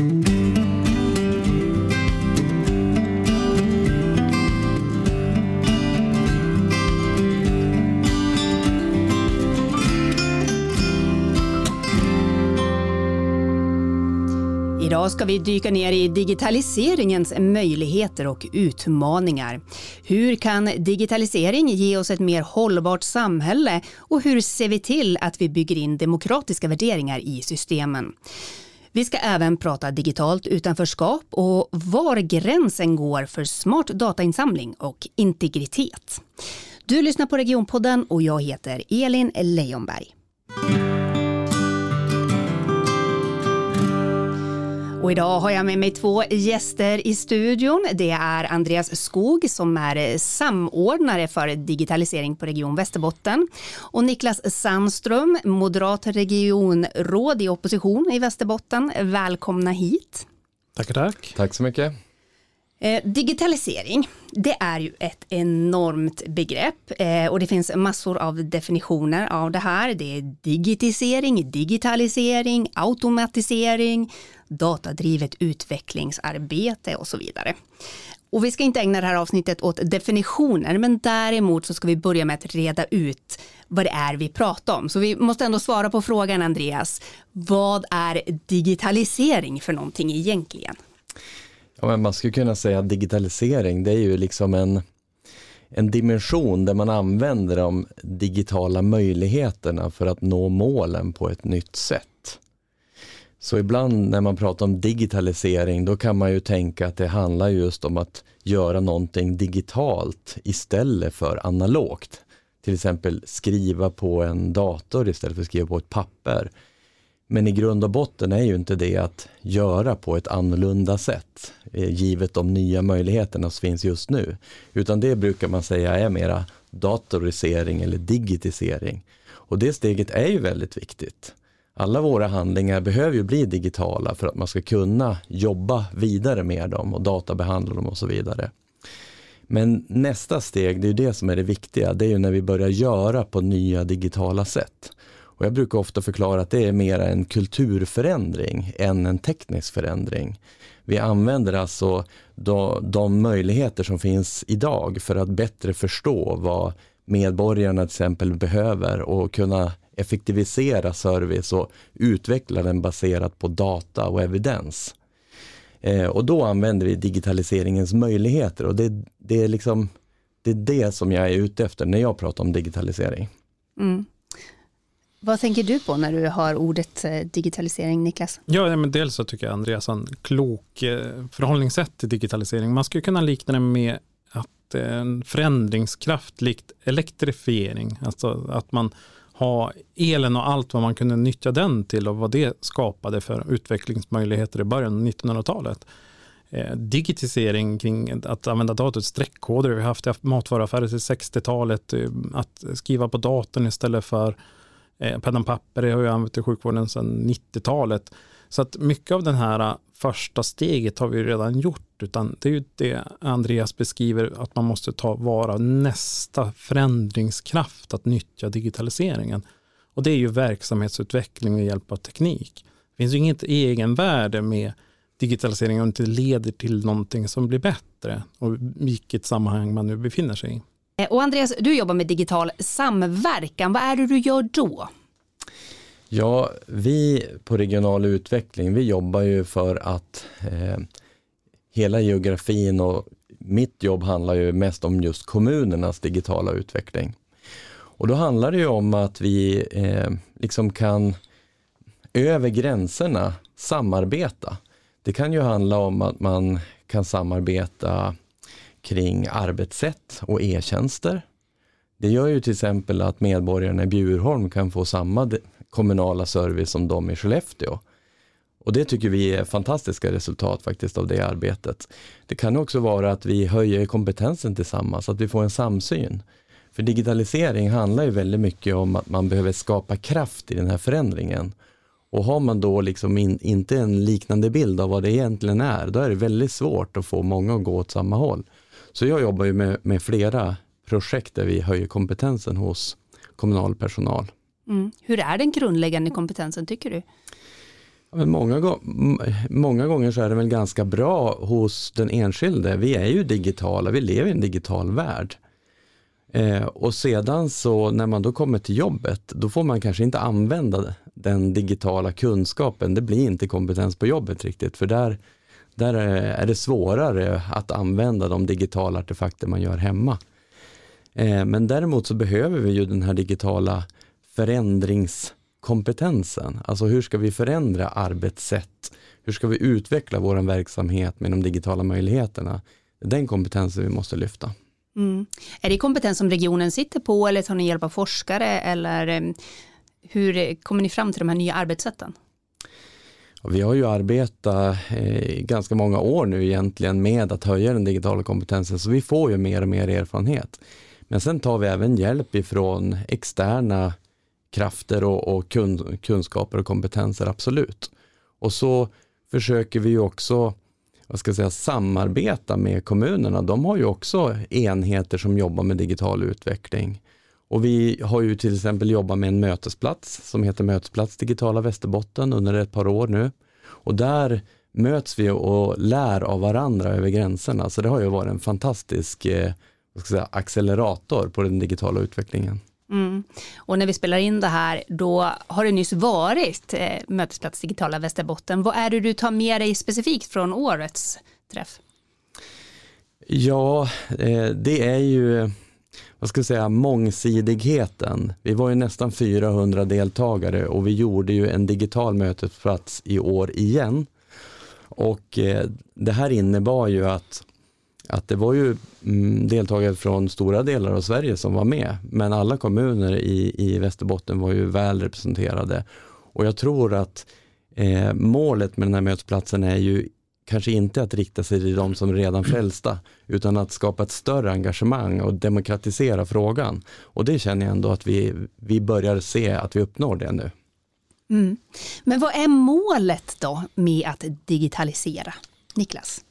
Idag ska vi dyka ner i digitaliseringens möjligheter och utmaningar. Hur kan digitalisering ge oss ett mer hållbart samhälle och hur ser vi till att vi bygger in demokratiska värderingar i systemen? Vi ska även prata digitalt utanförskap och var gränsen går för smart datainsamling och integritet. Du lyssnar på Regionpodden och jag heter Elin Leijonberg. Och idag har jag med mig två gäster i studion. Det är Andreas Skog som är samordnare för digitalisering på Region Västerbotten och Niklas Sandström, moderat regionråd i opposition i Västerbotten. Välkomna hit. Tackar, tack. Tack så mycket. Eh, digitalisering, det är ju ett enormt begrepp eh, och det finns massor av definitioner av det här. Det är digitisering, digitalisering, automatisering, datadrivet utvecklingsarbete och så vidare. Och vi ska inte ägna det här avsnittet åt definitioner, men däremot så ska vi börja med att reda ut vad det är vi pratar om. Så vi måste ändå svara på frågan, Andreas. Vad är digitalisering för någonting egentligen? Ja, men man skulle kunna säga att digitalisering, det är ju liksom en, en dimension där man använder de digitala möjligheterna för att nå målen på ett nytt sätt. Så ibland när man pratar om digitalisering då kan man ju tänka att det handlar just om att göra någonting digitalt istället för analogt. Till exempel skriva på en dator istället för att skriva på ett papper. Men i grund och botten är ju inte det att göra på ett annorlunda sätt, eh, givet de nya möjligheterna som finns just nu. Utan det brukar man säga är mera datorisering eller digitisering. Och det steget är ju väldigt viktigt alla våra handlingar behöver ju bli digitala för att man ska kunna jobba vidare med dem och databehandla dem och så vidare. Men nästa steg, det är det som är det viktiga, det är ju när vi börjar göra på nya digitala sätt. Och jag brukar ofta förklara att det är mer en kulturförändring än en teknisk förändring. Vi använder alltså de, de möjligheter som finns idag för att bättre förstå vad medborgarna till exempel behöver och kunna effektivisera service och utveckla den baserat på data och evidens. Eh, och då använder vi digitaliseringens möjligheter och det, det, är liksom, det är det som jag är ute efter när jag pratar om digitalisering. Mm. Vad tänker du på när du hör ordet eh, digitalisering, Niklas? Ja, men dels så tycker jag Andreas har en klok eh, förhållningssätt till digitalisering. Man skulle kunna likna det med att en förändringskraft likt elektrifiering, alltså att man ha elen och allt vad man kunde nyttja den till och vad det skapade för utvecklingsmöjligheter i början av 1900-talet. Eh, digitisering kring att använda datorn, streckkoder. Vi har haft matvaruaffärer till 60-talet. Eh, att skriva på datorn istället för eh, penna och papper. Det har jag använt i sjukvården sedan 90-talet. Så att mycket av den här äh, första steget har vi redan gjort, utan det är ju det Andreas beskriver, att man måste ta vara nästa förändringskraft att nyttja digitaliseringen. Och det är ju verksamhetsutveckling med hjälp av teknik. Det finns ju inget egenvärde med digitalisering om det inte leder till någonting som blir bättre, och vilket sammanhang man nu befinner sig i. Eh, och Andreas, du jobbar med digital samverkan. Vad är det du gör då? Ja, vi på regional utveckling, vi jobbar ju för att eh, hela geografin och mitt jobb handlar ju mest om just kommunernas digitala utveckling. Och då handlar det ju om att vi eh, liksom kan över gränserna samarbeta. Det kan ju handla om att man kan samarbeta kring arbetssätt och e-tjänster. Det gör ju till exempel att medborgarna i Bjurholm kan få samma kommunala service som de i Skellefteå. Och det tycker vi är fantastiska resultat faktiskt av det arbetet. Det kan också vara att vi höjer kompetensen tillsammans, att vi får en samsyn. För digitalisering handlar ju väldigt mycket om att man behöver skapa kraft i den här förändringen. Och har man då liksom in, inte en liknande bild av vad det egentligen är, då är det väldigt svårt att få många att gå åt samma håll. Så jag jobbar ju med, med flera projekt där vi höjer kompetensen hos kommunal personal. Mm. Hur är den grundläggande kompetensen tycker du? Men många, många gånger så är det väl ganska bra hos den enskilde. Vi är ju digitala, vi lever i en digital värld. Eh, och sedan så när man då kommer till jobbet, då får man kanske inte använda den digitala kunskapen. Det blir inte kompetens på jobbet riktigt, för där, där är det svårare att använda de digitala artefakter man gör hemma. Eh, men däremot så behöver vi ju den här digitala förändringskompetensen. Alltså hur ska vi förändra arbetssätt? Hur ska vi utveckla vår verksamhet med de digitala möjligheterna? Den kompetensen vi måste lyfta. Mm. Är det kompetens som regionen sitter på eller tar ni hjälp av forskare eller eh, hur kommer ni fram till de här nya arbetssätten? Vi har ju arbetat eh, ganska många år nu egentligen med att höja den digitala kompetensen så vi får ju mer och mer erfarenhet. Men sen tar vi även hjälp ifrån externa krafter och, och kun, kunskaper och kompetenser, absolut. Och så försöker vi ju också vad ska jag säga, samarbeta med kommunerna. De har ju också enheter som jobbar med digital utveckling. Och vi har ju till exempel jobbat med en mötesplats som heter Mötesplats Digitala Västerbotten under ett par år nu. Och där möts vi och lär av varandra över gränserna. Så det har ju varit en fantastisk eh, vad ska jag säga, accelerator på den digitala utvecklingen. Mm. Och när vi spelar in det här, då har det nyss varit eh, Mötesplats Digitala Västerbotten. Vad är det du tar med dig specifikt från årets träff? Ja, eh, det är ju vad ska jag säga, mångsidigheten. Vi var ju nästan 400 deltagare och vi gjorde ju en digital mötesplats i år igen. Och eh, det här innebar ju att att det var ju mm, deltagare från stora delar av Sverige som var med, men alla kommuner i, i Västerbotten var ju väl representerade. Och jag tror att eh, målet med den här mötesplatsen är ju kanske inte att rikta sig till de som redan frälsta, utan att skapa ett större engagemang och demokratisera frågan. Och det känner jag ändå att vi, vi börjar se att vi uppnår det nu. Mm. Men vad är målet då med att digitalisera? Niklas?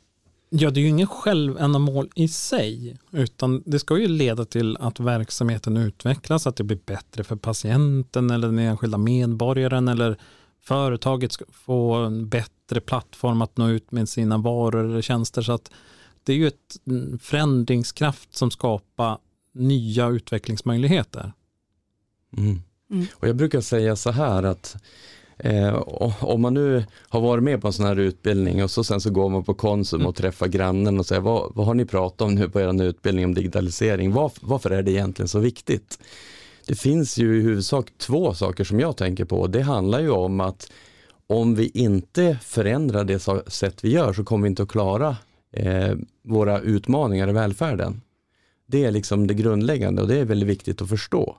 Ja, det är ju ingen självändamål i sig, utan det ska ju leda till att verksamheten utvecklas, att det blir bättre för patienten eller den enskilda medborgaren eller företaget ska få en bättre plattform att nå ut med sina varor eller tjänster. Så att det är ju ett förändringskraft som skapar nya utvecklingsmöjligheter. Mm. Mm. Och jag brukar säga så här att Eh, om man nu har varit med på en sån här utbildning och så sen så går man på Konsum och träffar grannen och säger vad, vad har ni pratat om nu på er utbildning om digitalisering? Var, varför är det egentligen så viktigt? Det finns ju i huvudsak två saker som jag tänker på. Det handlar ju om att om vi inte förändrar det sätt vi gör så kommer vi inte att klara eh, våra utmaningar i välfärden. Det är liksom det grundläggande och det är väldigt viktigt att förstå.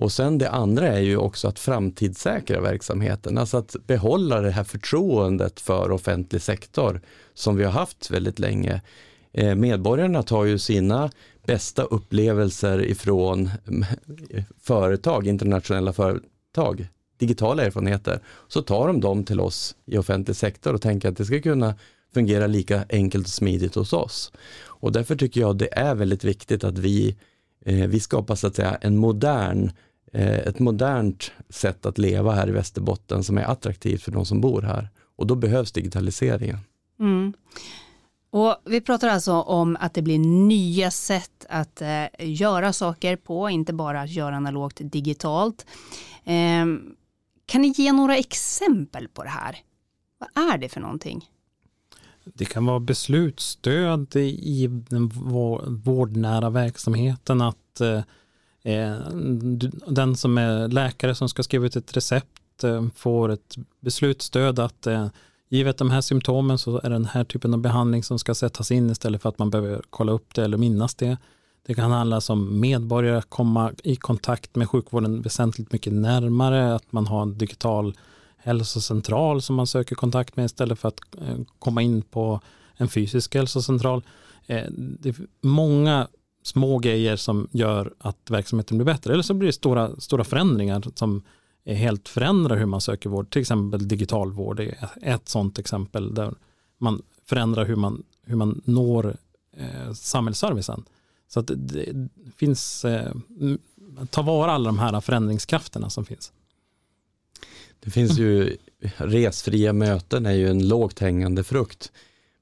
Och sen det andra är ju också att framtidssäkra verksamheten, alltså att behålla det här förtroendet för offentlig sektor som vi har haft väldigt länge. Eh, medborgarna tar ju sina bästa upplevelser ifrån mm, företag, internationella företag, digitala erfarenheter, så tar de dem till oss i offentlig sektor och tänker att det ska kunna fungera lika enkelt och smidigt hos oss. Och därför tycker jag det är väldigt viktigt att vi, eh, vi skapar så att säga en modern Eh, ett modernt sätt att leva här i Västerbotten som är attraktivt för de som bor här. Och då behövs digitaliseringen. Mm. Och vi pratar alltså om att det blir nya sätt att eh, göra saker på, inte bara att göra analogt digitalt. Eh, kan ni ge några exempel på det här? Vad är det för någonting? Det kan vara beslutsstöd i den vårdnära verksamheten, att eh, Eh, Eh, den som är läkare som ska skriva ut ett recept eh, får ett beslutsstöd att eh, givet de här symptomen så är det den här typen av behandling som ska sättas in istället för att man behöver kolla upp det eller minnas det. Det kan handla om medborgare att komma i kontakt med sjukvården väsentligt mycket närmare, att man har en digital hälsocentral som man söker kontakt med istället för att eh, komma in på en fysisk hälsocentral. Eh, det är många små grejer som gör att verksamheten blir bättre. Eller så blir det stora, stora förändringar som helt förändrar hur man söker vård. Till exempel digital vård är ett sådant exempel där man förändrar hur man, hur man når eh, samhällsservicen. Så att det, finns, eh, ta vara alla de här förändringskrafterna som finns. Det finns ju resfria möten är ju en lågt hängande frukt.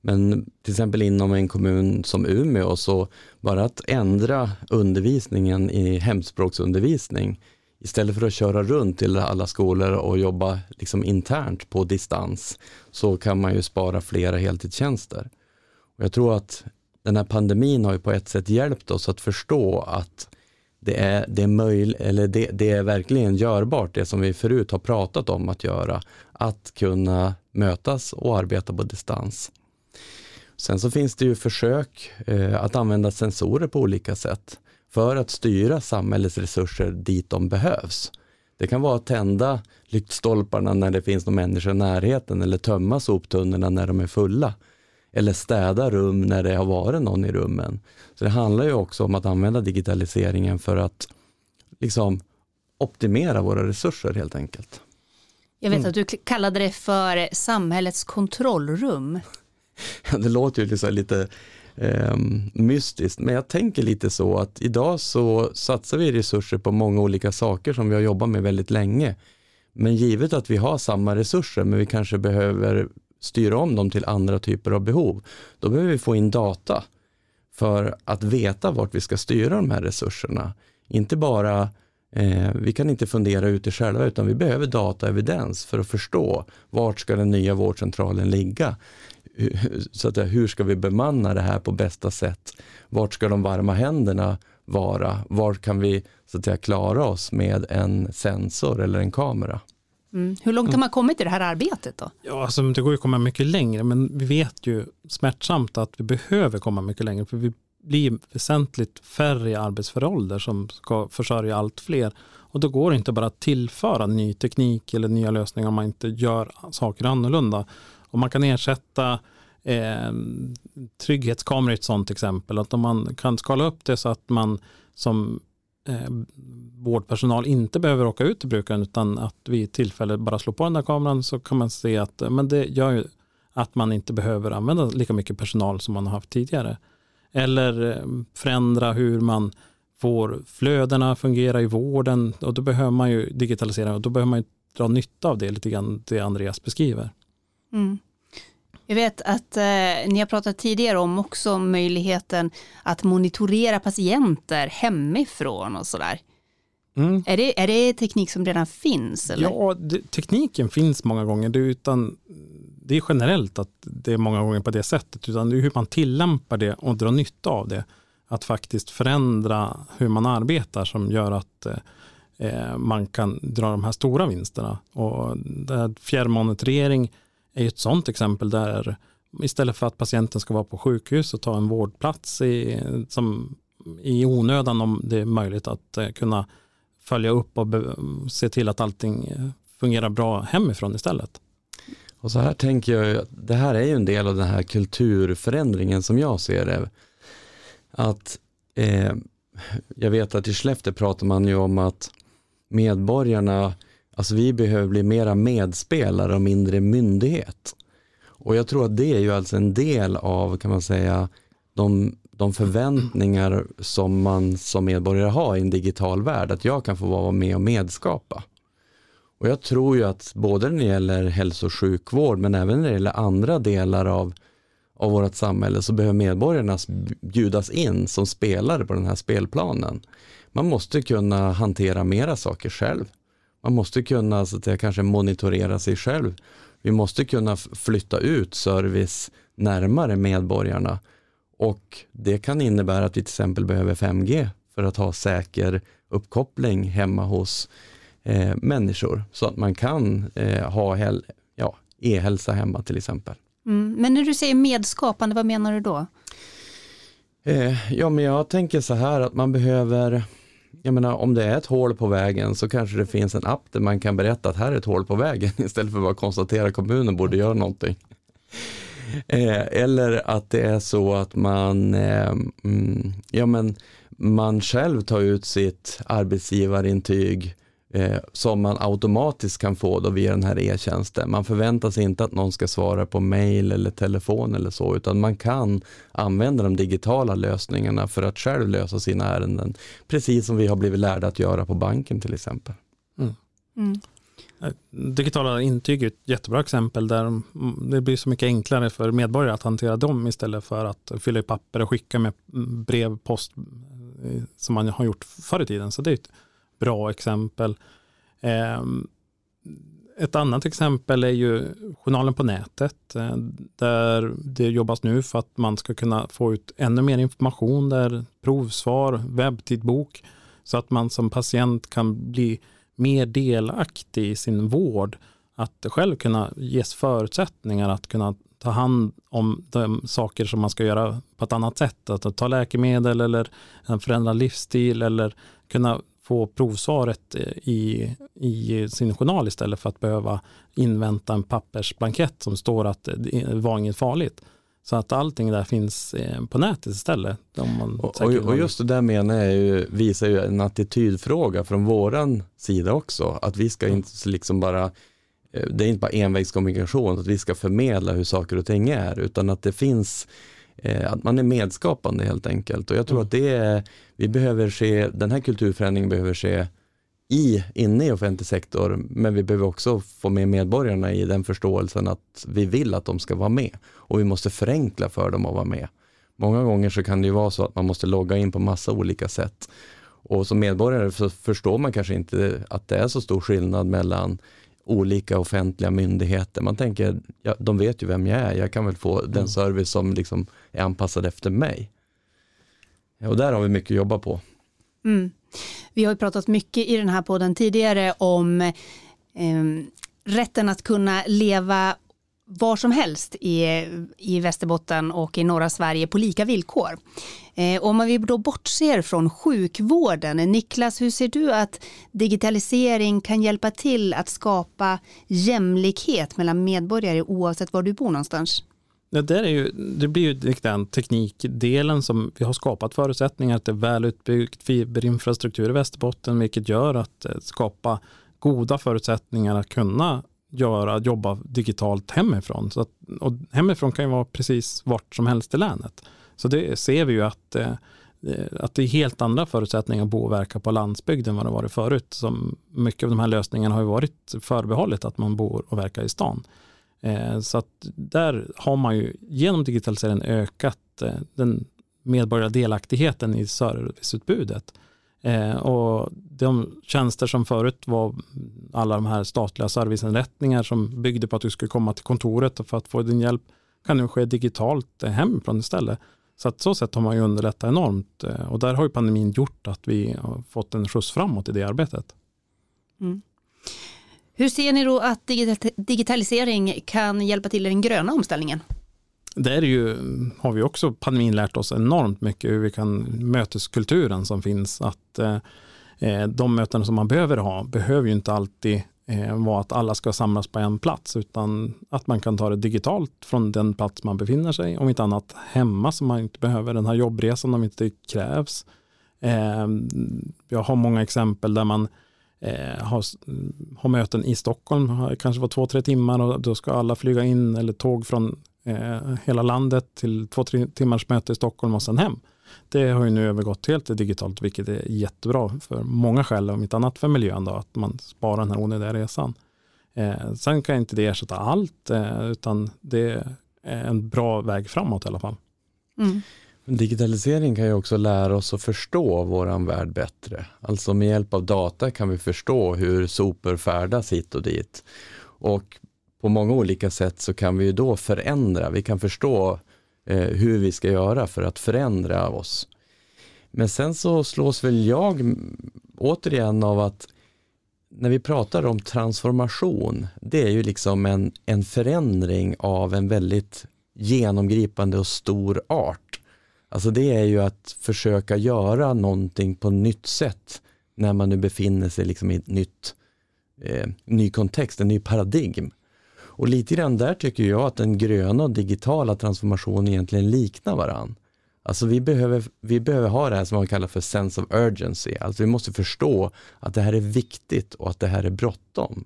Men till exempel inom en kommun som Umeå så bara att ändra undervisningen i hemspråksundervisning istället för att köra runt till alla skolor och jobba liksom internt på distans så kan man ju spara flera heltidstjänster. Och jag tror att den här pandemin har ju på ett sätt hjälpt oss att förstå att det är, det är, möj, eller det, det är verkligen görbart, det som vi förut har pratat om att göra, att kunna mötas och arbeta på distans. Sen så finns det ju försök eh, att använda sensorer på olika sätt för att styra samhällets resurser dit de behövs. Det kan vara att tända lyktstolparna när det finns någon människa i närheten eller tömma soptunnorna när de är fulla. Eller städa rum när det har varit någon i rummen. Så det handlar ju också om att använda digitaliseringen för att liksom optimera våra resurser helt enkelt. Jag vet mm. att du kallade det för samhällets kontrollrum. det låter ju liksom lite eh, mystiskt, men jag tänker lite så att idag så satsar vi resurser på många olika saker som vi har jobbat med väldigt länge. Men givet att vi har samma resurser, men vi kanske behöver styra om dem till andra typer av behov, då behöver vi få in data för att veta vart vi ska styra de här resurserna. Inte bara Eh, vi kan inte fundera ute själva utan vi behöver data och evidens för att förstå vart ska den nya vårdcentralen ligga? Så att, hur ska vi bemanna det här på bästa sätt? Vart ska de varma händerna vara? Vart kan vi så att säga, klara oss med en sensor eller en kamera? Mm. Hur långt har man kommit i det här arbetet då? Ja, alltså, det går ju att komma mycket längre, men vi vet ju smärtsamt att vi behöver komma mycket längre, för vi blir väsentligt färre i arbetsför ålder som ska försörja allt fler. Och då går det inte bara att tillföra ny teknik eller nya lösningar om man inte gör saker annorlunda. Om man kan ersätta eh, trygghetskameror ett sådant exempel. Att om man kan skala upp det så att man som eh, vårdpersonal inte behöver åka ut till brukaren utan att vid tillfälle bara slå på den där kameran så kan man se att eh, men det gör ju att man inte behöver använda lika mycket personal som man har haft tidigare. Eller eh, förändra hur man får flödena fungera i vården och då behöver man ju digitalisera och då behöver man ju dra nytta av det lite grann det Andreas beskriver. Mm. Jag vet att eh, ni har pratat tidigare om också möjligheten att monitorera patienter hemifrån och sådär. Mm. Är, det, är det teknik som redan finns? Eller? Ja, det, tekniken finns många gånger. Det, utan, det är generellt att det är många gånger på det sättet. Utan det är hur man tillämpar det och drar nytta av det. Att faktiskt förändra hur man arbetar som gör att eh, man kan dra de här stora vinsterna. Och fjärrmonitorering är ett sådant exempel där istället för att patienten ska vara på sjukhus och ta en vårdplats i, som, i onödan om det är möjligt att eh, kunna följa upp och se till att allting fungerar bra hemifrån istället. Och så här tänker jag, det här är ju en del av den här kulturförändringen som jag ser det. Att eh, jag vet att i Skellefteå pratar man ju om att medborgarna, alltså vi behöver bli mera medspelare och mindre myndighet. Och jag tror att det är ju alltså en del av, kan man säga, de de förväntningar som man som medborgare har i en digital värld, att jag kan få vara med och medskapa. Och jag tror ju att både när det gäller hälso och sjukvård men även när det gäller andra delar av, av vårt samhälle så behöver medborgarna bjudas in som spelare på den här spelplanen. Man måste kunna hantera mera saker själv. Man måste kunna så att säga, kanske monitorera sig själv. Vi måste kunna flytta ut service närmare medborgarna och det kan innebära att vi till exempel behöver 5G för att ha säker uppkoppling hemma hos eh, människor så att man kan eh, ha ja, e-hälsa hemma till exempel. Mm. Men när du säger medskapande, vad menar du då? Eh, ja, men jag tänker så här att man behöver jag menar om det är ett hål på vägen så kanske det finns en app där man kan berätta att här är ett hål på vägen istället för att bara konstatera att kommunen borde göra någonting. Eh, eller att det är så att man, eh, mm, ja men man själv tar ut sitt arbetsgivarintyg eh, som man automatiskt kan få då via den här e-tjänsten. Man förväntar sig inte att någon ska svara på mail eller telefon eller så, utan man kan använda de digitala lösningarna för att själv lösa sina ärenden, precis som vi har blivit lärda att göra på banken till exempel. Mm. Mm. Digitala intyg är ett jättebra exempel där det blir så mycket enklare för medborgare att hantera dem istället för att fylla i papper och skicka med brev, post som man har gjort förr i tiden. Så det är ett bra exempel. Ehm, ett annat exempel är ju journalen på nätet eh, där det jobbas nu för att man ska kunna få ut ännu mer information där provsvar, webbtidbok så att man som patient kan bli mer delaktig i sin vård. Att själv kunna ges förutsättningar att kunna ta hand om de saker som man ska göra på ett annat sätt. Att ta läkemedel eller en förändrad livsstil eller kunna få provsvaret i, i sin journal istället för att behöva invänta en pappersblankett som står att det var inget farligt. Så att allting där finns eh, på nätet istället. och, och, just det där menar jag ju, visar ju en attitydfråga från våran sida också. Att vi ska inte liksom bara, eh, det är inte bara envägskommunikation, att vi ska förmedla hur saker och ting är, utan att det finns eh, att man är medskapande helt enkelt. Och jag tror mm. att det är, vi behöver se, den här kulturförändringen behöver ske i, inne i offentlig sektor, men vi behöver också få med medborgarna i den förståelsen att vi vill att de ska vara med och vi måste förenkla för dem att vara med. Många gånger så kan det ju vara så att man måste logga in på massa olika sätt och som medborgare så förstår man kanske inte att det är så stor skillnad mellan olika offentliga myndigheter. Man tänker, ja, de vet ju vem jag är, jag kan väl få den mm. service som liksom är anpassad efter mig. Och där har vi mycket att jobba på. Mm. Vi har ju pratat mycket i den här podden tidigare om eh, rätten att kunna leva var som helst i, i Västerbotten och i norra Sverige på lika villkor. Eh, om vi då bortser från sjukvården, Niklas, hur ser du att digitalisering kan hjälpa till att skapa jämlikhet mellan medborgare oavsett var du bor någonstans? Det, där är ju, det blir ju den teknikdelen som vi har skapat förutsättningar att det är väl utbyggd fiberinfrastruktur i Västerbotten, vilket gör att eh, skapa goda förutsättningar att kunna göra, jobba digitalt hemifrån. Så att, och hemifrån kan ju vara precis vart som helst i länet. Så det ser vi ju att, eh, eh att det är helt andra förutsättningar att bo och verka på landsbygden än vad det varit förut. Som mycket av de här lösningarna har ju varit förbehållet att man bor och verkar i stan. Eh, så att där har man ju genom digitaliseringen ökat eh, den medborgerliga delaktigheten i serviceutbudet. Eh, och de tjänster som förut var alla de här statliga serviceinrättningar som byggde på att du skulle komma till kontoret för att få din hjälp kan nu ske digitalt eh, hemifrån istället. Så att så sätt har man ju underlättat enormt eh, och där har ju pandemin gjort att vi har fått en skjuts framåt i det arbetet. Mm. Hur ser ni då att digitalisering kan hjälpa till i den gröna omställningen? Där ju, har vi också pandemin lärt oss enormt mycket hur vi kan möteskulturen som finns. Att eh, eh, de möten som man behöver ha behöver ju inte alltid eh, vara att alla ska samlas på en plats utan att man kan ta det digitalt från den plats man befinner sig. Om inte annat hemma som man inte behöver den här jobbresan om inte det krävs. Eh, jag har många exempel där man eh, har, har möten i Stockholm, kanske var två, tre timmar och då ska alla flyga in eller tåg från eh, hela landet till två, tre timmars möte i Stockholm och sen hem. Det har ju nu övergått helt till digitalt, vilket är jättebra för många skäl, om inte annat för miljön, då, att man sparar den här onödiga resan. Eh, sen kan inte det ersätta allt, eh, utan det är en bra väg framåt i alla fall. Mm. Digitalisering kan ju också lära oss att förstå våran värld bättre. Alltså med hjälp av data kan vi förstå hur sopor färdas hit och dit. Och på många olika sätt så kan vi ju då förändra, vi kan förstå eh, hur vi ska göra för att förändra oss. Men sen så slås väl jag återigen av att när vi pratar om transformation, det är ju liksom en, en förändring av en väldigt genomgripande och stor art. Alltså det är ju att försöka göra någonting på nytt sätt när man nu befinner sig liksom i ett nytt, eh, ny kontext, en ny paradigm. Och lite grann där tycker jag att den gröna och digitala transformationen egentligen liknar varann. Alltså vi behöver, vi behöver ha det här som man kallar för sense of urgency. Alltså vi måste förstå att det här är viktigt och att det här är bråttom.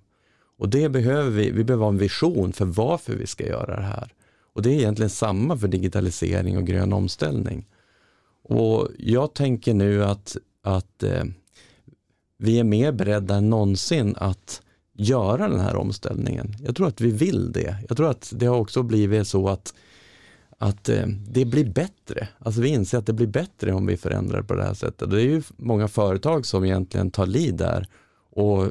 Och det behöver vi, vi behöver ha en vision för varför vi ska göra det här. Och det är egentligen samma för digitalisering och grön omställning. Och jag tänker nu att, att eh, vi är mer beredda än någonsin att göra den här omställningen. Jag tror att vi vill det. Jag tror att det har också blivit så att, att eh, det blir bättre. Alltså vi inser att det blir bättre om vi förändrar på det här sättet. Det är ju många företag som egentligen tar lid där och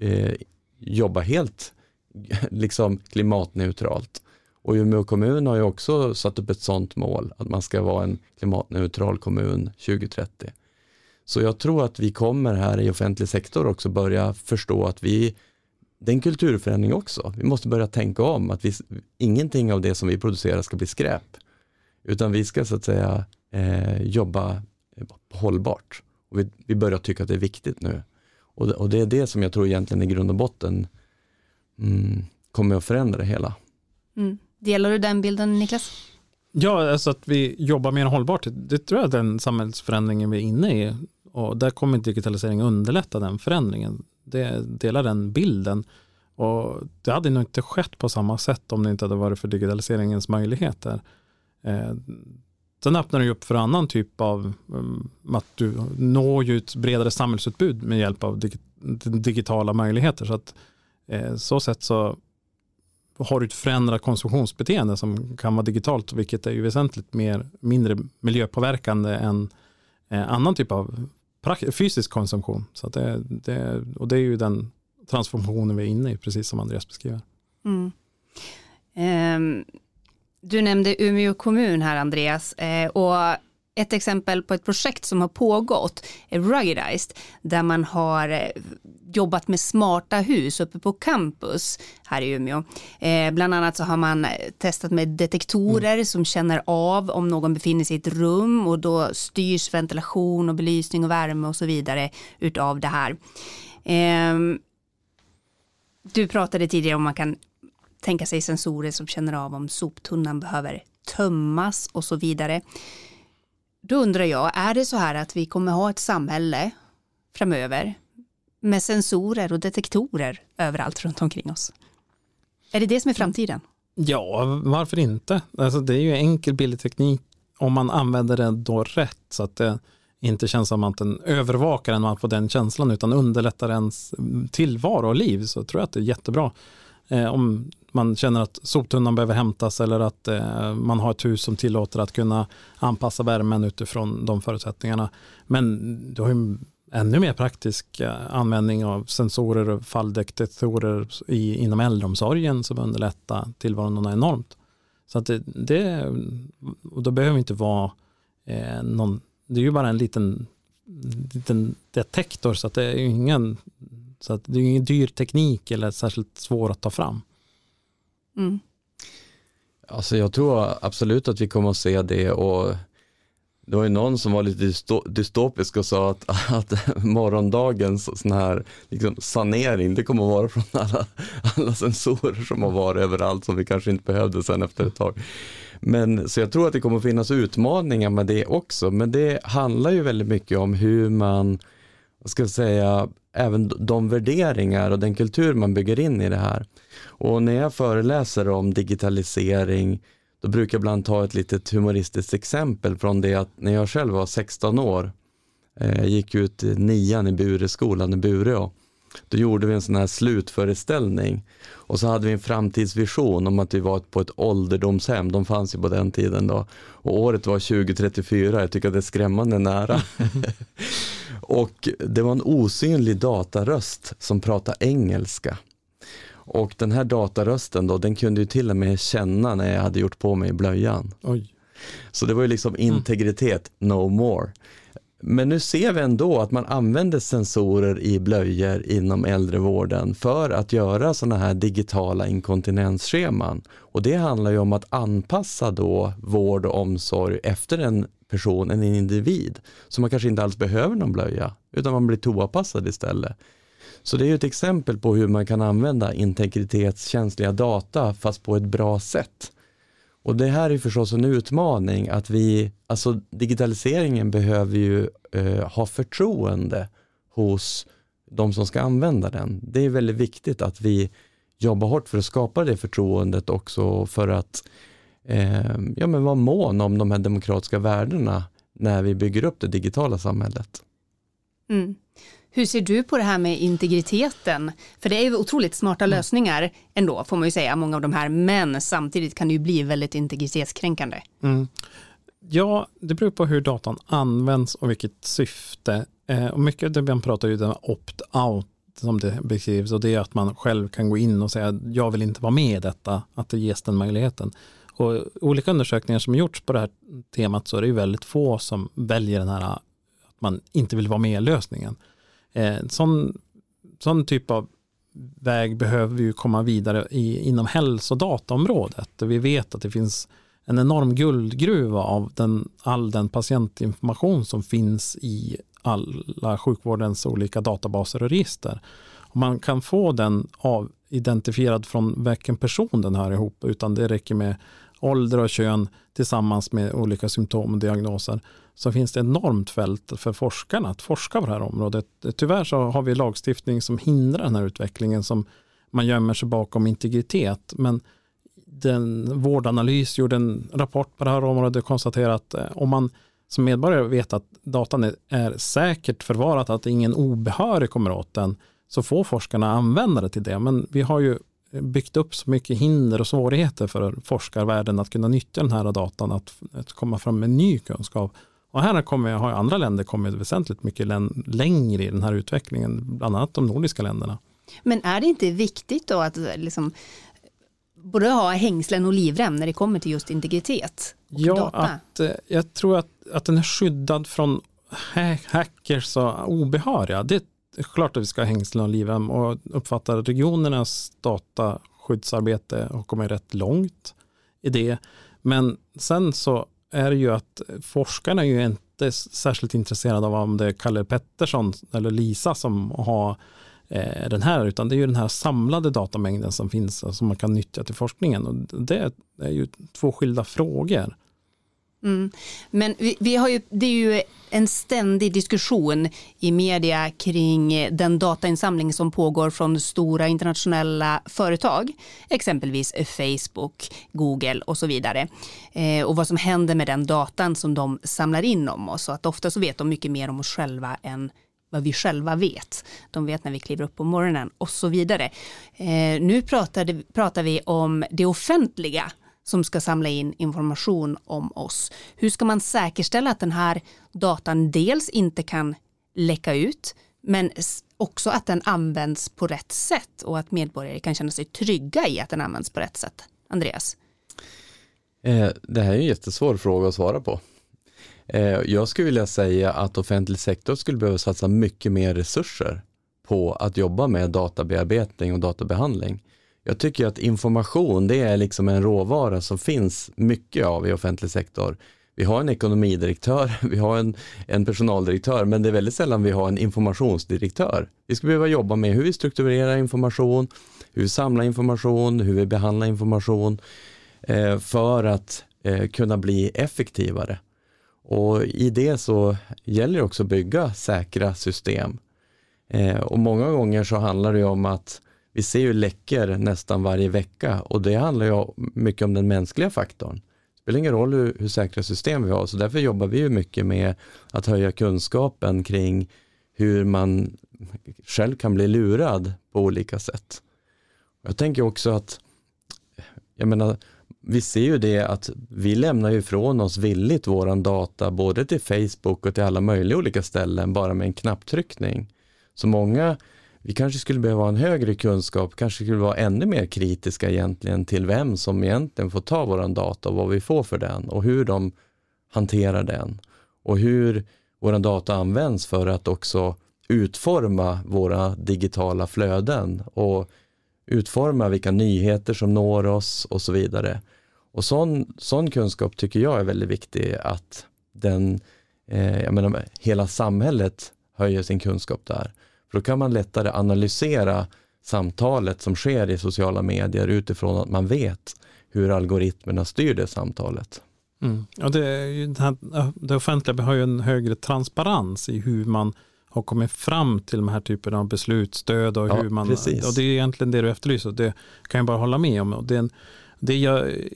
eh, jobbar helt liksom klimatneutralt. Och Umeå kommun har ju också satt upp ett sådant mål, att man ska vara en klimatneutral kommun 2030. Så jag tror att vi kommer här i offentlig sektor också börja förstå att vi, det är en kulturförändring också. Vi måste börja tänka om, att vi, ingenting av det som vi producerar ska bli skräp. Utan vi ska så att säga eh, jobba hållbart. Och vi, vi börjar tycka att det är viktigt nu. Och, och det är det som jag tror egentligen i grund och botten mm, kommer att förändra det hela. Mm. Delar du den bilden Niklas? Ja, alltså att vi jobbar mer hållbart, det tror jag är den samhällsförändringen vi är inne i. Och där kommer digitalisering underlätta den förändringen. Det delar den bilden. Och det hade nog inte skett på samma sätt om det inte hade varit för digitaliseringens möjligheter. Eh, sen öppnar det upp för annan typ av, um, att du når ju ett bredare samhällsutbud med hjälp av dig, digitala möjligheter. Så att eh, så sätt så har du ett förändrat konsumtionsbeteende som kan vara digitalt, vilket är ju väsentligt mer, mindre miljöpåverkande än eh, annan typ av fysisk konsumtion. Så det, det, och det är ju den transformationen vi är inne i, precis som Andreas beskriver. Mm. Um, du nämnde Umeå kommun här Andreas, Eh, och ett exempel på ett projekt som har pågått är Ruggedized, där man har eh, jobbat med smarta hus uppe på campus här i Umeå. Eh, bland annat så har man testat med detektorer mm. som känner av om någon befinner sig i ett rum och då styrs ventilation och belysning och värme och så vidare utav det här. Eh, du pratade tidigare om man kan tänka sig sensorer som känner av om soptunnan behöver tömmas och så vidare. Då undrar jag, är det så här att vi kommer ha ett samhälle framöver med sensorer och detektorer överallt runt omkring oss? Är det det som är framtiden? Ja, varför inte? Alltså, det är ju enkel billig teknik om man använder den då rätt så att det inte känns som att den övervakar en man får den känslan utan underlättar ens tillvaro och liv så tror jag att det är jättebra. Eh, om man känner att soptunnan behöver hämtas eller att eh, man har ett hus som tillåter att kunna anpassa värmen utifrån de förutsättningarna. Men du har ju ännu mer praktisk eh, användning av sensorer och falldetektorer i, inom äldreomsorgen som underlättar tillvaron enormt. Så att det, det och då behöver inte vara eh, någon, det är ju bara en liten, liten detektor så att det är ingen, så att det är ingen dyr teknik eller särskilt svår att ta fram. Mm. Alltså jag tror absolut att vi kommer att se det och det var ju någon som var lite dystopisk och sa att, att morgondagens sån här liksom sanering, det kommer att vara från alla, alla sensorer som har varit överallt som vi kanske inte behövde sen efter ett tag. Men så jag tror att det kommer att finnas utmaningar med det också, men det handlar ju väldigt mycket om hur man, vad ska jag säga, även de värderingar och den kultur man bygger in i det här. Och när jag föreläser om digitalisering, då brukar jag ibland ta ett litet humoristiskt exempel från det att när jag själv var 16 år, eh, gick ut nian i Bureskolan i Bureå, då gjorde vi en sån här slutföreställning och så hade vi en framtidsvision om att vi var på ett ålderdomshem, de fanns ju på den tiden då. Och året var 2034, jag tycker att det är skrämmande nära. och det var en osynlig dataröst som pratade engelska. Och den här datarösten då, den kunde ju till och med känna när jag hade gjort på mig blöjan. Oj. Så det var ju liksom mm. integritet, no more. Men nu ser vi ändå att man använder sensorer i blöjor inom äldrevården för att göra sådana här digitala inkontinensscheman. Och det handlar ju om att anpassa då vård och omsorg efter en person, en individ. Så man kanske inte alls behöver någon blöja, utan man blir toapassad istället. Så det är ju ett exempel på hur man kan använda integritetskänsliga data fast på ett bra sätt. Och det här är förstås en utmaning att vi, alltså digitaliseringen behöver ju eh, ha förtroende hos de som ska använda den. Det är väldigt viktigt att vi jobbar hårt för att skapa det förtroendet också för att eh, ja, men vara mån om de här demokratiska värdena när vi bygger upp det digitala samhället. Mm. Hur ser du på det här med integriteten? För det är ju otroligt smarta mm. lösningar ändå, får man ju säga, många av de här, men samtidigt kan det ju bli väldigt integritetskränkande. Mm. Ja, det beror på hur datan används och vilket syfte. Eh, och mycket av det man pratar ju om opt-out som det beskrivs och det är att man själv kan gå in och säga jag vill inte vara med i detta, att det ges den möjligheten. Och olika undersökningar som gjorts på det här temat så är det ju väldigt få som väljer den här att man inte vill vara med i lösningen. Eh, sån, sån typ av väg behöver vi ju komma vidare i, inom hälsodataområdet. Vi vet att det finns en enorm guldgruva av den, all den patientinformation som finns i alla sjukvårdens olika databaser och register. Och man kan få den av, identifierad från vilken person den hör ihop, utan det räcker med ålder och kön tillsammans med olika symptom och diagnoser så finns det enormt fält för forskarna att forska på det här området. Tyvärr så har vi lagstiftning som hindrar den här utvecklingen som man gömmer sig bakom integritet. Men den vårdanalys gjorde en rapport på det här området och konstaterade att eh, om man som medborgare vet att datan är säkert förvarat, att ingen obehörig kommer åt den, så får forskarna använda det till det. Men vi har ju byggt upp så mycket hinder och svårigheter för forskarvärlden att kunna nyttja den här datan, att, att komma fram med ny kunskap. Och här kommer, har andra länder kommit väsentligt mycket längre i den här utvecklingen, bland annat de nordiska länderna. Men är det inte viktigt då att liksom, både ha hängslen och livrem när det kommer till just integritet? Ja, data? Att, eh, jag tror att, att den är skyddad från hackers och obehöriga. Det klart att vi ska ha hängslen och livrem och uppfattar regionernas dataskyddsarbete har kommit rätt långt i det. Men sen så är det ju att forskarna är ju inte särskilt intresserade av om det är Kalle Pettersson eller Lisa som har eh, den här, utan det är ju den här samlade datamängden som finns som man kan nyttja till forskningen. Och det är ju två skilda frågor. Mm. Men vi, vi, har ju, det är ju en ständig diskussion i media kring den datainsamling som pågår från stora internationella företag, exempelvis Facebook, Google och så vidare. Eh, och vad som händer med den datan som de samlar in om oss. Och att ofta så vet de mycket mer om oss själva än vad vi själva vet. De vet när vi kliver upp på morgonen och så vidare. Eh, nu pratade, pratar vi om det offentliga som ska samla in information om oss. Hur ska man säkerställa att den här datan dels inte kan läcka ut, men också att den används på rätt sätt och att medborgare kan känna sig trygga i att den används på rätt sätt? Andreas? Eh, det här är en jättesvår fråga att svara på. Eh, jag skulle vilja säga att offentlig sektor skulle behöva satsa mycket mer resurser på att jobba med databearbetning och databehandling. Jag tycker att information, det är liksom en råvara som finns mycket av i offentlig sektor. Vi har en ekonomidirektör, vi har en, en personaldirektör, men det är väldigt sällan vi har en informationsdirektör. Vi ska behöva jobba med hur vi strukturerar information, hur vi samlar information, hur vi behandlar information eh, för att eh, kunna bli effektivare. Och i det så gäller det också att bygga säkra system. Eh, och många gånger så handlar det om att vi ser ju läckor nästan varje vecka och det handlar ju mycket om den mänskliga faktorn. Det spelar ingen roll hur, hur säkra system vi har, så därför jobbar vi ju mycket med att höja kunskapen kring hur man själv kan bli lurad på olika sätt. Jag tänker också att, jag menar, vi ser ju det att vi lämnar ju ifrån oss villigt våran data både till Facebook och till alla möjliga olika ställen bara med en knapptryckning. Så många vi kanske skulle behöva en högre kunskap, kanske skulle vara ännu mer kritiska egentligen till vem som egentligen får ta våran data och vad vi får för den och hur de hanterar den och hur våran data används för att också utforma våra digitala flöden och utforma vilka nyheter som når oss och så vidare. Och sån, sån kunskap tycker jag är väldigt viktig att den, eh, jag menar, hela samhället höjer sin kunskap där. För då kan man lättare analysera samtalet som sker i sociala medier utifrån att man vet hur algoritmerna styr det samtalet. Mm. Ja, det, det offentliga har ju en högre transparens i hur man har kommit fram till de här typerna av beslutsstöd och ja, hur man, precis. och det är egentligen det du efterlyser, det kan jag bara hålla med om. Och det, är en, det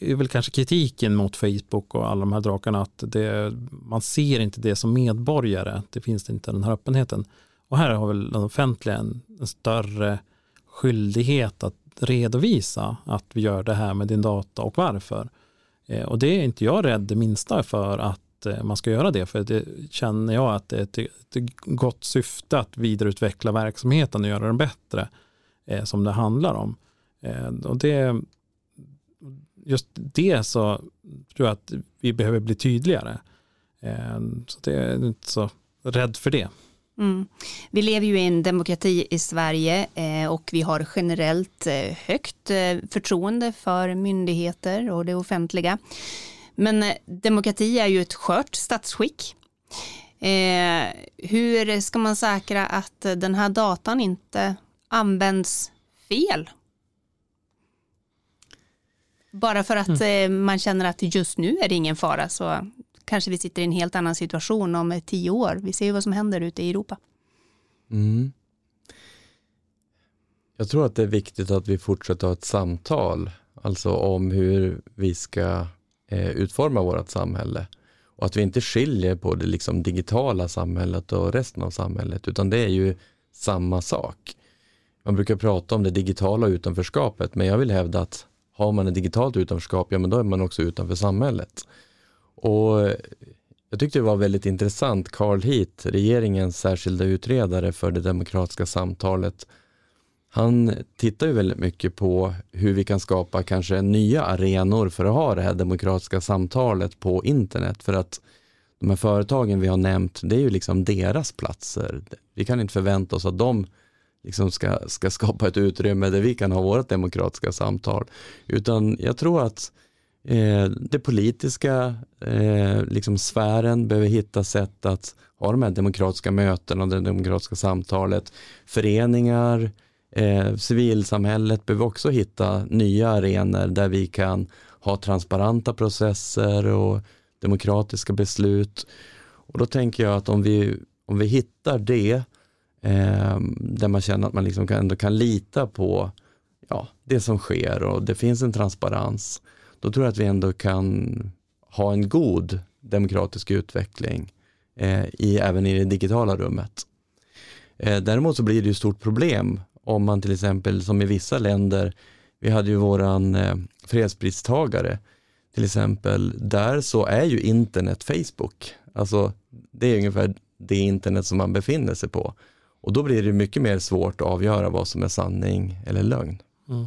är väl kanske kritiken mot Facebook och alla de här drakarna, att det, man ser inte det som medborgare, det finns inte den här öppenheten. Och här har väl den offentliga en, en större skyldighet att redovisa att vi gör det här med din data och varför. Eh, och det är inte jag rädd det minsta för att eh, man ska göra det, för det känner jag att det är ett, ett gott syfte att vidareutveckla verksamheten och göra den bättre, eh, som det handlar om. Eh, och det, just det så tror jag att vi behöver bli tydligare. Eh, så det är inte så rädd för det. Mm. Vi lever ju i en demokrati i Sverige eh, och vi har generellt eh, högt eh, förtroende för myndigheter och det offentliga. Men demokrati är ju ett skört statsskick. Hur ska man säkra att den här datan inte används fel? Bara för att mm. Man känner att just nu är det ingen fara så kanske vi sitter i en helt annan situation om tio år. Vi ser ju vad som händer ute i Europa. Mm. Jag tror att det är viktigt att vi fortsätter ha ett samtal, alltså om hur vi ska eh, utforma vårt samhälle. Och att vi inte skiljer på det liksom digitala samhället och resten av samhället, utan det är ju samma sak. Man brukar prata om det digitala utanförskapet, men jag vill hävda att har man ett digitalt utanförskap, ja men då är man också utanför samhället. Och jag tyckte det var väldigt intressant, Carl Heath, regeringens särskilda utredare för det demokratiska samtalet, han tittar ju väldigt mycket på hur vi kan skapa kanske nya arenor för att ha det här demokratiska samtalet på internet. För att de här företagen vi har nämnt, det är ju liksom deras platser. Vi kan inte förvänta oss att de liksom ska, ska skapa ett utrymme där vi kan ha vårt demokratiska samtal. Utan jag tror att eh, det politiska eh, liksom sfären behöver hitta sätt att ha de här demokratiska mötena och det demokratiska samtalet. Föreningar, eh, civilsamhället behöver också hitta nya arenor där vi kan ha transparenta processer och demokratiska beslut. Och då tänker jag att om vi, om vi hittar det, eh, där man känner att man liksom kan, ändå kan lita på ja, det som sker och det finns en transparens, då tror jag att vi ändå kan ha en god demokratisk utveckling eh, i, även i det digitala rummet. Eh, däremot så blir det ju stort problem om man till exempel som i vissa länder, vi hade ju våran eh, fredspristagare till exempel, där så är ju internet Facebook. Alltså det är ungefär det internet som man befinner sig på. Och då blir det mycket mer svårt att avgöra vad som är sanning eller lögn. Mm.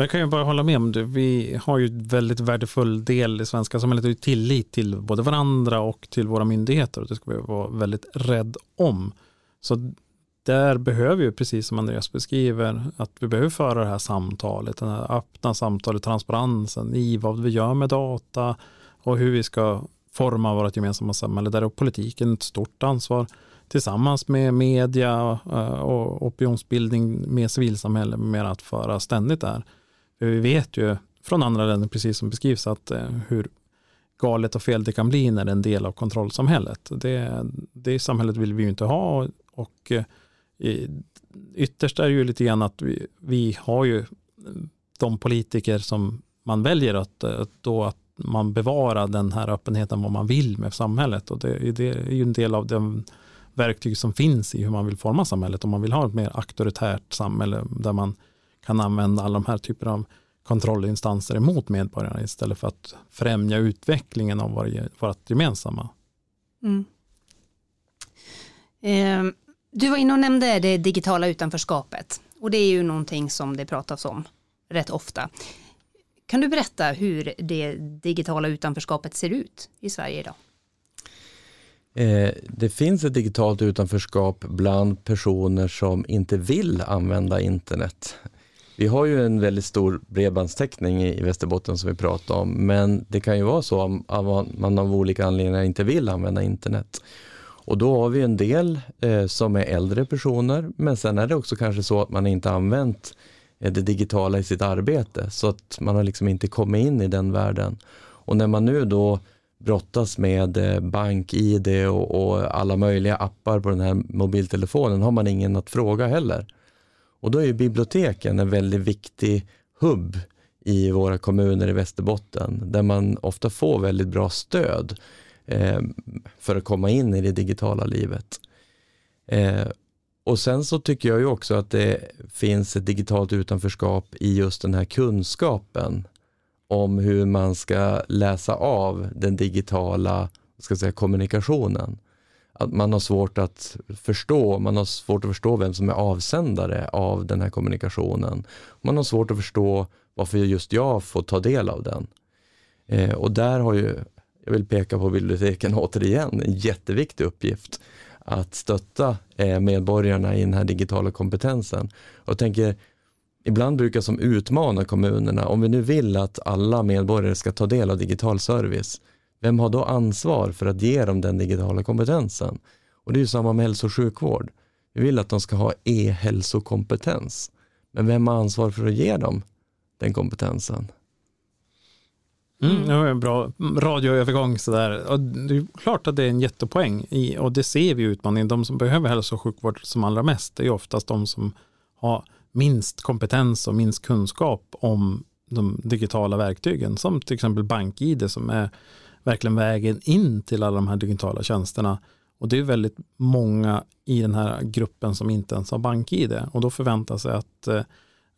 Jag kan ju bara hålla med om det. Vi har ju en väldigt värdefull del i svenska samhället och tillit till både varandra och till våra myndigheter. Och det ska vi vara väldigt rädd om. Så där behöver vi, precis som Andreas beskriver, att vi behöver föra det här samtalet, den här öppna samtalet, transparensen i vad vi gör med data och hur vi ska forma vårt gemensamma samhälle. Där har politiken ett stort ansvar tillsammans med media eh, och opinionsbildning med civilsamhälle med att föra ständigt där. Vi vet ju från andra länder, precis som beskrivs, att eh, hur galet och fel det kan bli när det är en del av kontrollsamhället. Det, det samhället vill vi ju inte ha och och eh, ytterst är det ju lite grann att vi, vi har ju mm, de politiker som man väljer eh, att, då att man bevarar den här öppenheten vad man vill med samhället och det, det är ju en del av den verktyg som finns i hur man vill forma samhället. Om man vill ha ett mer auktoritärt samhälle där man kan använda alla de här typerna av kontrollinstanser emot medborgarna istället för att främja utvecklingen av vårt gemensamma. Mm. Eh, du var inne och nämnde det digitala utanförskapet och det är ju någonting som det pratas om rätt ofta. Kan du berätta hur det digitala utanförskapet ser ut i Sverige idag? Eh, det finns ett digitalt utanförskap bland personer som inte vill använda internet. Vi har ju en väldigt stor bredbandstäckning i Västerbotten som vi pratar om, men det kan ju vara så att man av olika anledningar inte vill använda internet. Och då har vi en del eh, som är äldre personer, men sen är det också kanske så att man inte använt eh, det digitala i sitt arbete, så att man har liksom inte kommit in i den världen. Och när man nu då brottas med eh, bank-id och, och, alla möjliga appar på den här mobiltelefonen har man ingen att fråga heller. Och då är ju biblioteken en väldigt viktig hubb i våra kommuner i Västerbotten där man ofta får väldigt bra stöd eh, för att komma in i det digitala livet. Eh, och sen så tycker jag ju också att det finns ett digitalt utanförskap i just den här kunskapen om hur man ska läsa av den digitala ska säga, kommunikationen. Att man har svårt att förstå, man har svårt att förstå vem som är avsändare av den här kommunikationen. Man har svårt att förstå varför just jag får ta del av den. Eh, och där har ju, jag vill peka på biblioteken återigen, en jätteviktig uppgift att stötta eh, medborgarna i den här digitala kompetensen. Och jag tänker, ibland brukar som utmana kommunerna, om vi nu vill att alla medborgare ska ta del av digital service, vem har då ansvar för att ge dem den digitala kompetensen? Och det är ju samma med hälso och sjukvård. Vi vill att de ska ha e-hälsokompetens. Men vem har ansvar för att ge dem den kompetensen? Mm, det var en bra radioövergång sådär. Och det är klart att det är en jättepoäng i, och det ser vi i utmaningen. De som behöver hälso och sjukvård som allra mest är är oftast de som har minst kompetens och minst kunskap om de digitala verktygen som till exempel BankID som är verkligen vägen in till alla de här digitala tjänsterna. Och det är väldigt många i den här gruppen som inte ens har BankID och då förväntar sig att eh,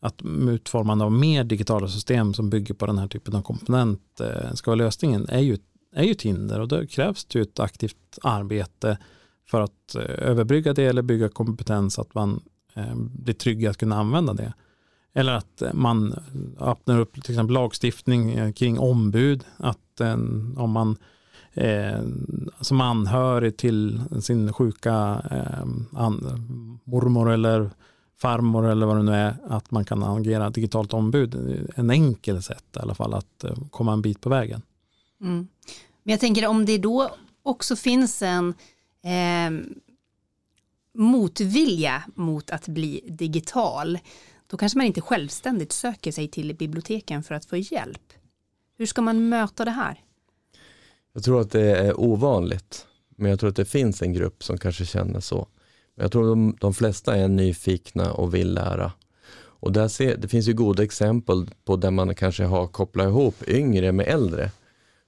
att utformande av mer digitala system som bygger på den här typen av komponent eh, ska vara lösningen är ju, är ju ett hinder och då krävs det ju ett aktivt arbete för att eh, överbrygga det eller bygga kompetens att man blir trygg att kunna använda det. Eller att man öppnar upp till exempel lagstiftning eh, kring ombud, att eh, om man eh, som anhörig till sin sjuka eh, an, mormor eller farmor eller vad det nu är, att man kan agera digitalt ombud. En enkel sätt i alla fall att eh, komma en bit på vägen. Mm. Men jag tänker om det då också finns en eh, motvilja mot att bli digital, då kanske man inte självständigt söker sig till biblioteken för att få hjälp. Hur ska man möta det här? Jag tror att det är ovanligt, men jag tror att det finns en grupp som kanske känner så. Jag tror de, de flesta är nyfikna och vill lära. Och där ser, det finns ju goda exempel på där man kanske har kopplat ihop yngre med äldre.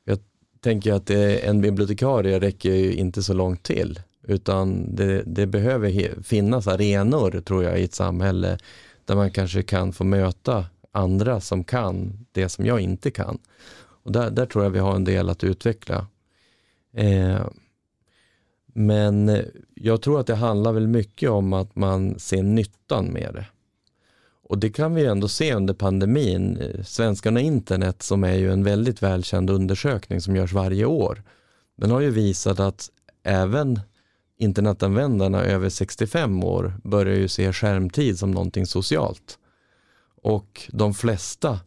Jag tänker att det, en bibliotekarie räcker ju inte så långt till utan det, det behöver finnas arenor tror jag i ett samhälle där man kanske kan få möta andra som kan det som jag inte kan. Och där, där tror jag vi har en del att utveckla. Eh, men jag tror att det handlar väl mycket om att man ser nyttan med det. Och det kan vi ändå se under pandemin. Svenskarna internet som är ju en väldigt välkänd undersökning som görs varje år. Den har ju visat att även internetanvändarna över 65 år börjar ju se skärmtid som någonting socialt. Och de flesta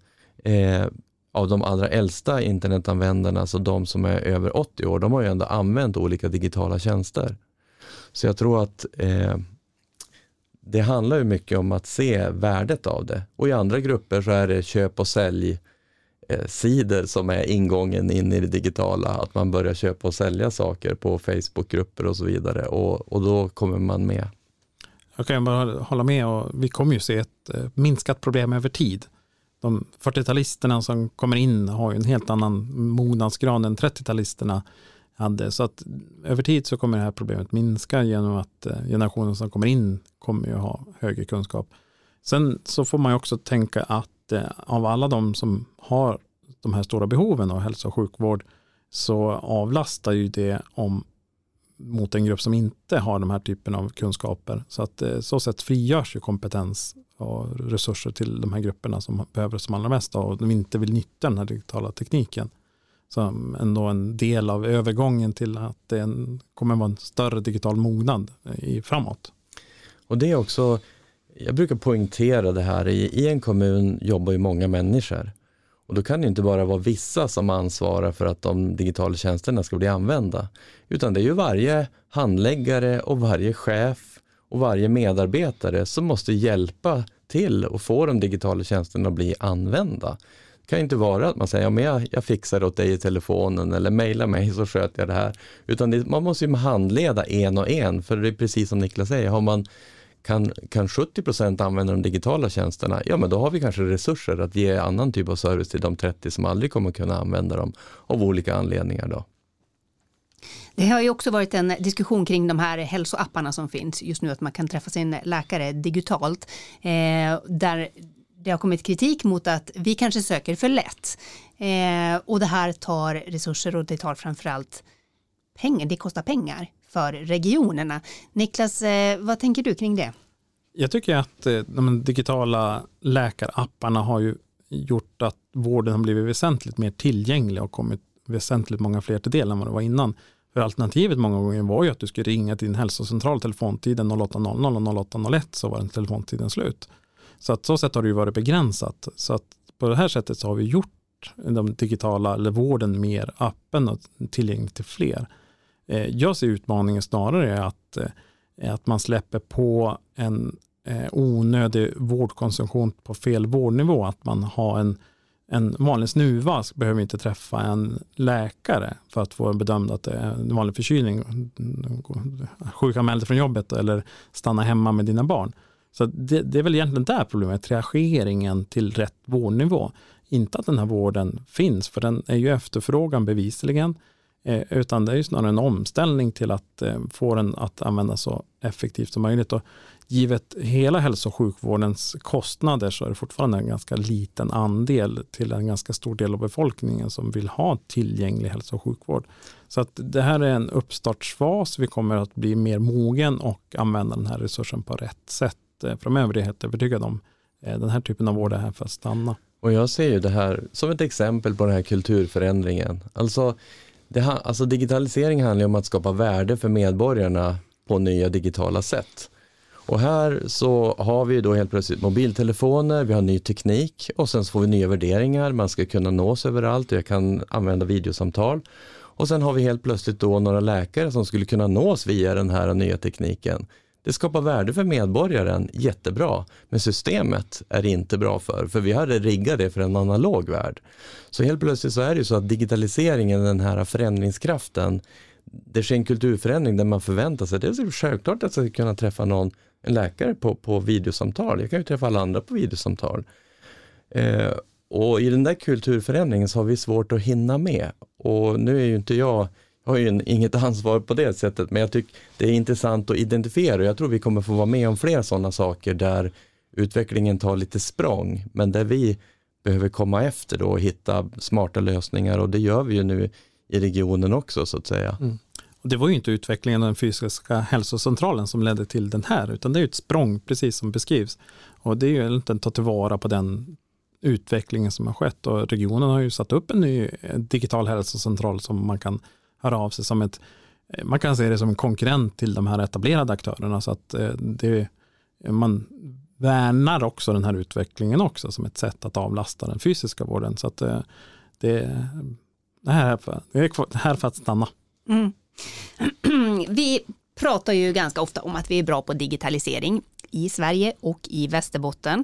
eh, av de allra äldsta internetanvändarna, alltså de som är över 80 år, de har ju ändå använt olika digitala tjänster. Så jag tror att eh, det handlar ju mycket om att se värdet av det. Och i andra grupper så är det köp och sälj eh, Eh, sidor som är ingången in i det digitala, att man börjar köpa och sälja saker på Facebookgrupper och så vidare och, och då kommer man med. Jag kan bara hålla med och vi kommer ju se ett eh, minskat problem över tid de 40-talisterna som kommer in har ju en helt annan mognadsgrad än 30-talisterna hade. Så att över tid så kommer det här problemet minska genom att eh, generationen som kommer in kommer ju ha högre kunskap. Sen så får man ju också tänka att att eh, av alla de som har de här stora behoven av hälso och sjukvård så avlastar ju det om mot en grupp som inte har de här typen av kunskaper. Så att eh, så sätt frigörs ju kompetens och resurser till de här grupperna som behöver det som allra mest och de inte vill nyttja den här digitala tekniken. Som ändå en del av övergången till att det kommer vara en större digital mognad eh, i, framåt. Och det är också, jag brukar poängtera det här, i, i en kommun jobbar ju många människor. Och då kan det inte bara vara vissa som ansvarar för att de digitala tjänsterna ska bli använda. Utan det är ju varje handläggare och varje chef och varje medarbetare som måste hjälpa till och få de digitala tjänsterna att bli använda. Det kan inte vara att man säger, ja, men jag, jag fixar det åt dig i telefonen eller mejla mig så sköter jag det här. Utan det, man måste ju handleda en och en, för det är precis som Niklas säger, har man kan, kan 70% använda de digitala tjänsterna, ja men då har vi kanske resurser att ge annan typ av service till de 30 som aldrig kommer kunna använda dem av olika anledningar. Då. Det har ju också varit en diskussion kring de här hälsoapparna som finns just nu, att man kan träffa sin läkare digitalt, eh, där det har kommit kritik mot att vi kanske söker för lätt. Eh, och det här tar resurser och det tar framförallt pengar, det kostar pengar för regionerna. Niklas, eh, vad tänker du kring det? Jag tycker att eh, de digitala läkarapparna har ju gjort att vården har blivit väsentligt mer tillgänglig och kommit väsentligt många fler till del än vad det var innan. För alternativet många gånger var ju att du skulle ringa till din hälsocentral telefontiden 08.00 och 08.01 så var den telefontiden slut. Så att så sätt har det ju varit begränsat. Så att på det här sättet så har vi gjort de digitala eller vården mer öppen och tillgänglig till fler. Eh, jag ser utmaningen snarare att, eh, att man släpper på en eh, onödig vårdkonsumtion på fel vårdnivå. Att man har en, en vanlig snuva behöver inte träffa en läkare för att få bedömd att det är en vanlig förkylning. Sjukanmäl dig från jobbet eller stanna hemma med dina barn. Så det, det, är väl egentligen där problemet, reageringen till rätt vårdnivå. Inte att den här vården finns, för den är ju efterfrågan bevisligen. Eh, utan det är ju snarare en omställning till att eh, få den att användas så effektivt som möjligt. Och givet hela hälso och sjukvårdens kostnader så är det fortfarande en ganska liten andel till en ganska stor del av befolkningen som vill ha tillgänglig hälso och sjukvård. Så att det här är en uppstartsfas. Vi kommer att bli mer mogen och använda den här resursen på rätt sätt eh, framöver. Det är jag helt övertygad om. Den här typen av vård är här för att stanna. Och jag ser ju det här som ett exempel på den här kulturförändringen. Alltså det, alltså digitalisering handlar om att skapa värde för medborgarna på nya digitala sätt. Och här så har vi då helt plötsligt mobiltelefoner, vi har ny teknik och sen så får vi nya värderingar, man ska kunna nås överallt och jag kan använda videosamtal. Och sen har vi helt plötsligt då några läkare som skulle kunna nås via den här nya tekniken. Det skapar värde för medborgaren, jättebra, men systemet är det inte bra för, för vi hade riggat det för en analog värld. Så helt plötsligt så är det ju så att digitaliseringen, den här förändringskraften, det sker en kulturförändring där man förväntar sig, det är självklart att jag ska kunna träffa någon, en läkare på, på videosamtal, jag kan ju träffa alla andra på videosamtal. Eh, och i den där kulturförändringen så har vi svårt att hinna med. Och nu är ju inte jag har ju inget ansvar på det sättet, men jag tycker det är intressant att identifiera och jag tror vi kommer få vara med om fler sådana saker där utvecklingen tar lite språng, men där vi behöver komma efter då och hitta smarta lösningar och det gör vi ju nu i regionen också så att säga. Mm. Och det var ju inte utvecklingen av den fysiska hälsocentralen som ledde till den här, utan det är ett språng precis som beskrivs. Och det är ju inte att ta tillvara på den utvecklingen som har skett och regionen har ju satt upp en ny eh, digital hälsocentral som man kan höra av sig som ett, eh, man kan se det som en konkurrent till de här etablerade aktörerna. Så att eh, det, man värnar också den här utvecklingen också som ett sätt att avlasta den fysiska vården. Så att det, det, det, här, är för, det är här för att stanna. Mm. Vi pratar ju ganska ofta om att vi är bra på digitalisering i Sverige och i Västerbotten.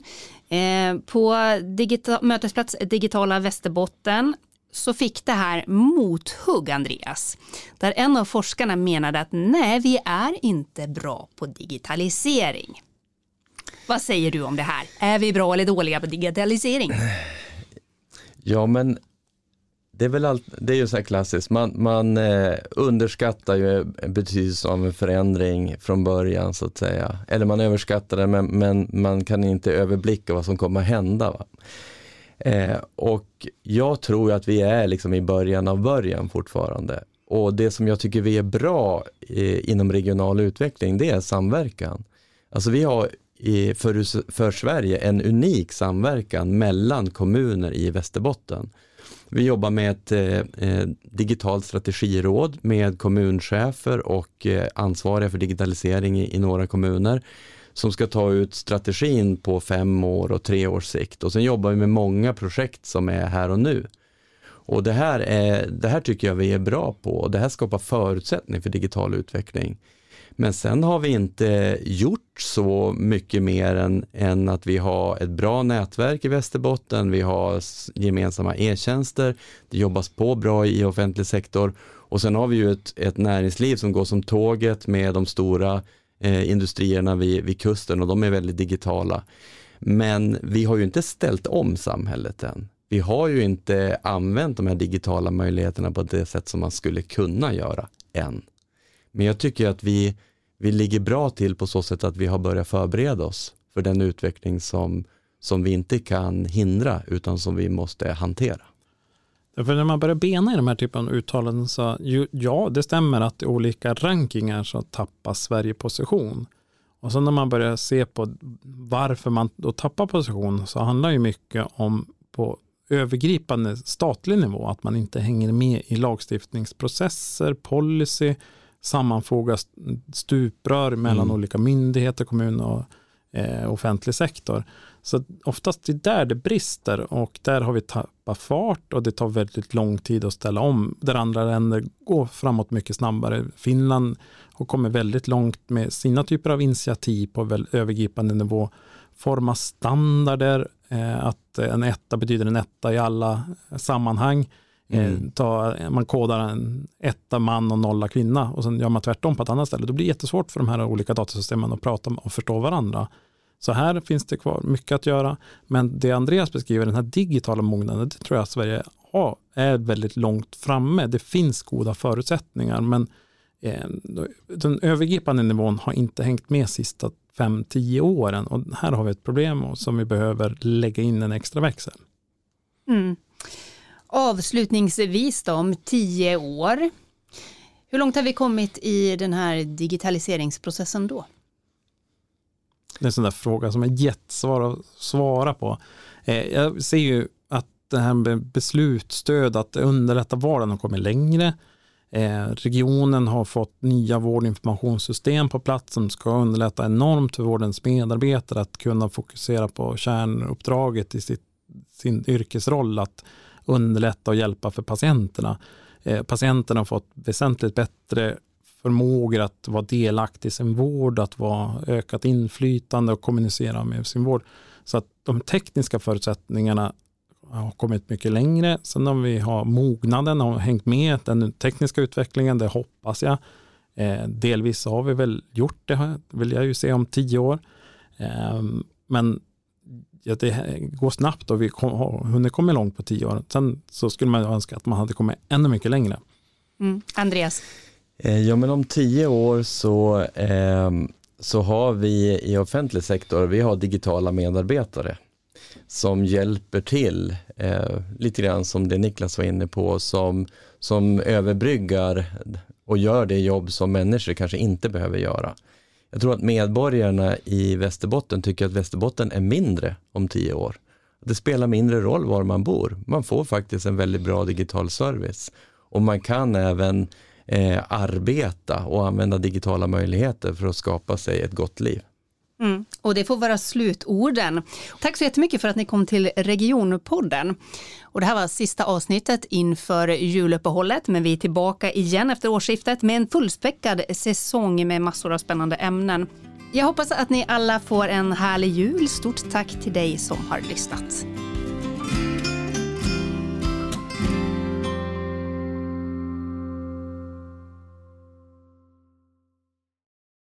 Eh, på digita mötesplats Digitala Västerbotten så fick det här mothugg, Andreas. Där en av forskarna menade att nej, vi är inte bra på digitalisering. Vad säger du om det här? Är vi bra eller dåliga på digitalisering? Ja, men det är väl allt, det är ju så här klassiskt, man, man eh, underskattar ju betydelsen av en förändring från början så att säga. Eller man överskattar det men, men man kan inte överblicka vad som kommer att hända. Va? Eh, och jag tror att vi är liksom i början av början fortfarande. Och det som jag tycker vi är bra eh, inom regional utveckling, det är samverkan. Alltså vi har i, för, för Sverige en unik samverkan mellan kommuner i Västerbotten. Vi jobbar med ett eh, eh digitalt strategiråd med kommunchefer och eh, ansvariga för digitalisering i, i några kommuner som ska ta ut strategin på fem år och tre års sikt. Och sen jobbar vi med många projekt som är här och nu. Och det här, är, det här tycker jag vi är bra på. Och det här skapar förutsättning för digital utveckling. Men sen har vi inte gjort så mycket mer än, än att vi har ett bra nätverk i Västerbotten, vi har gemensamma e-tjänster, det jobbas på bra i offentlig sektor. Och sen har vi ju ett, ett näringsliv som går som tåget med de stora eh, industrierna vid, vid kusten och de är väldigt digitala. Men vi har ju inte ställt om samhället än. Vi har ju inte använt de här digitala möjligheterna på det sätt som man skulle kunna göra än. Men jag tycker att vi, vi ligger bra till på så sätt att vi har börjat förbereda oss för den utveckling som, som vi inte kan hindra utan som vi måste hantera. För när man börjar bena i de här typen av uttalanden så ja, det stämmer att i olika rankingar så tappar Sverige position. Och sen när man börjar se på varför man då tappar position så handlar ju mycket om på övergripande statlig nivå att man inte hänger med i lagstiftningsprocesser, policy, sammanfoga stuprör mellan mm. olika myndigheter, kommun och eh, offentlig sektor. Så oftast är det där det brister och där har vi tappat fart och det tar väldigt lång tid att ställa om. Där andra länder går framåt mycket snabbare. Finland har kommit väldigt långt med sina typer av initiativ på övergripande nivå. Forma standarder, eh, att en etta betyder en etta i alla sammanhang. Eh, mm. Ta, man kodar en etta man och nolla kvinna och sen gör man tvärtom på ett annat ställe. Då blir det jättesvårt för de här olika datasystemen att prata och förstå varandra. Så här finns det kvar mycket att göra. Men det Andreas beskriver, den här digitala mognaden, det tror jag att Sverige har, är väldigt långt framme. Det finns goda förutsättningar, men eh, den övergripande nivån har inte hängt med sista 5-10 åren. Och här har vi ett problem som vi behöver lägga in en extra växel. Mm. Avslutningsvis då, om tio år, hur långt har vi kommit i den här digitaliseringsprocessen då? Det är en sån där fråga som är jättesvår att svara på. Eh, jag ser ju att det här med beslutsstöd, att underlätta vardagen har kommit längre. Eh, regionen har fått nya vårdinformationssystem på plats som ska underlätta enormt för vårdens medarbetare att kunna fokusera på kärnuppdraget i sitt, sin yrkesroll, att underlätta och hjälpa för patienterna. Eh, patienterna har fått väsentligt bättre förmågor att vara delaktig i sin vård, att vara ökat inflytande och kommunicera med sin vård. Så att de tekniska förutsättningarna har kommit mycket längre. Sen om vi har mognaden och hängt med den tekniska utvecklingen, det hoppas jag. Eh, delvis har vi väl gjort det, vill jag ju se om tio år. Eh, men ja, det går snabbt och vi har hunnit komma långt på tio år. Sen så skulle man önska att man hade kommit ännu mycket längre. Mm. Andreas? Eh, ja, men om tio år så, eh, så har vi i offentlig sektor, vi har digitala medarbetare som hjälper till, eh, lite grann som det Niklas var inne på, som, som överbryggar och gör det jobb som människor kanske inte behöver göra. Jag tror att medborgarna i Västerbotten tycker att Västerbotten är mindre om tio år. Det spelar mindre roll var man bor. Man får faktiskt en väldigt bra digital service och man kan även eh, arbeta och använda digitala möjligheter för att skapa sig ett gott liv. Mm. Och det får vara slutorden. Tack så jättemycket för att ni kom till Regionpodden. Och det här var sista avsnittet inför juluppehållet, men vi är tillbaka igen efter årsskiftet med en fullspäckad säsong med massor av spännande ämnen. Jag hoppas att ni alla får en härlig jul. Stort tack till dig som har lyssnat.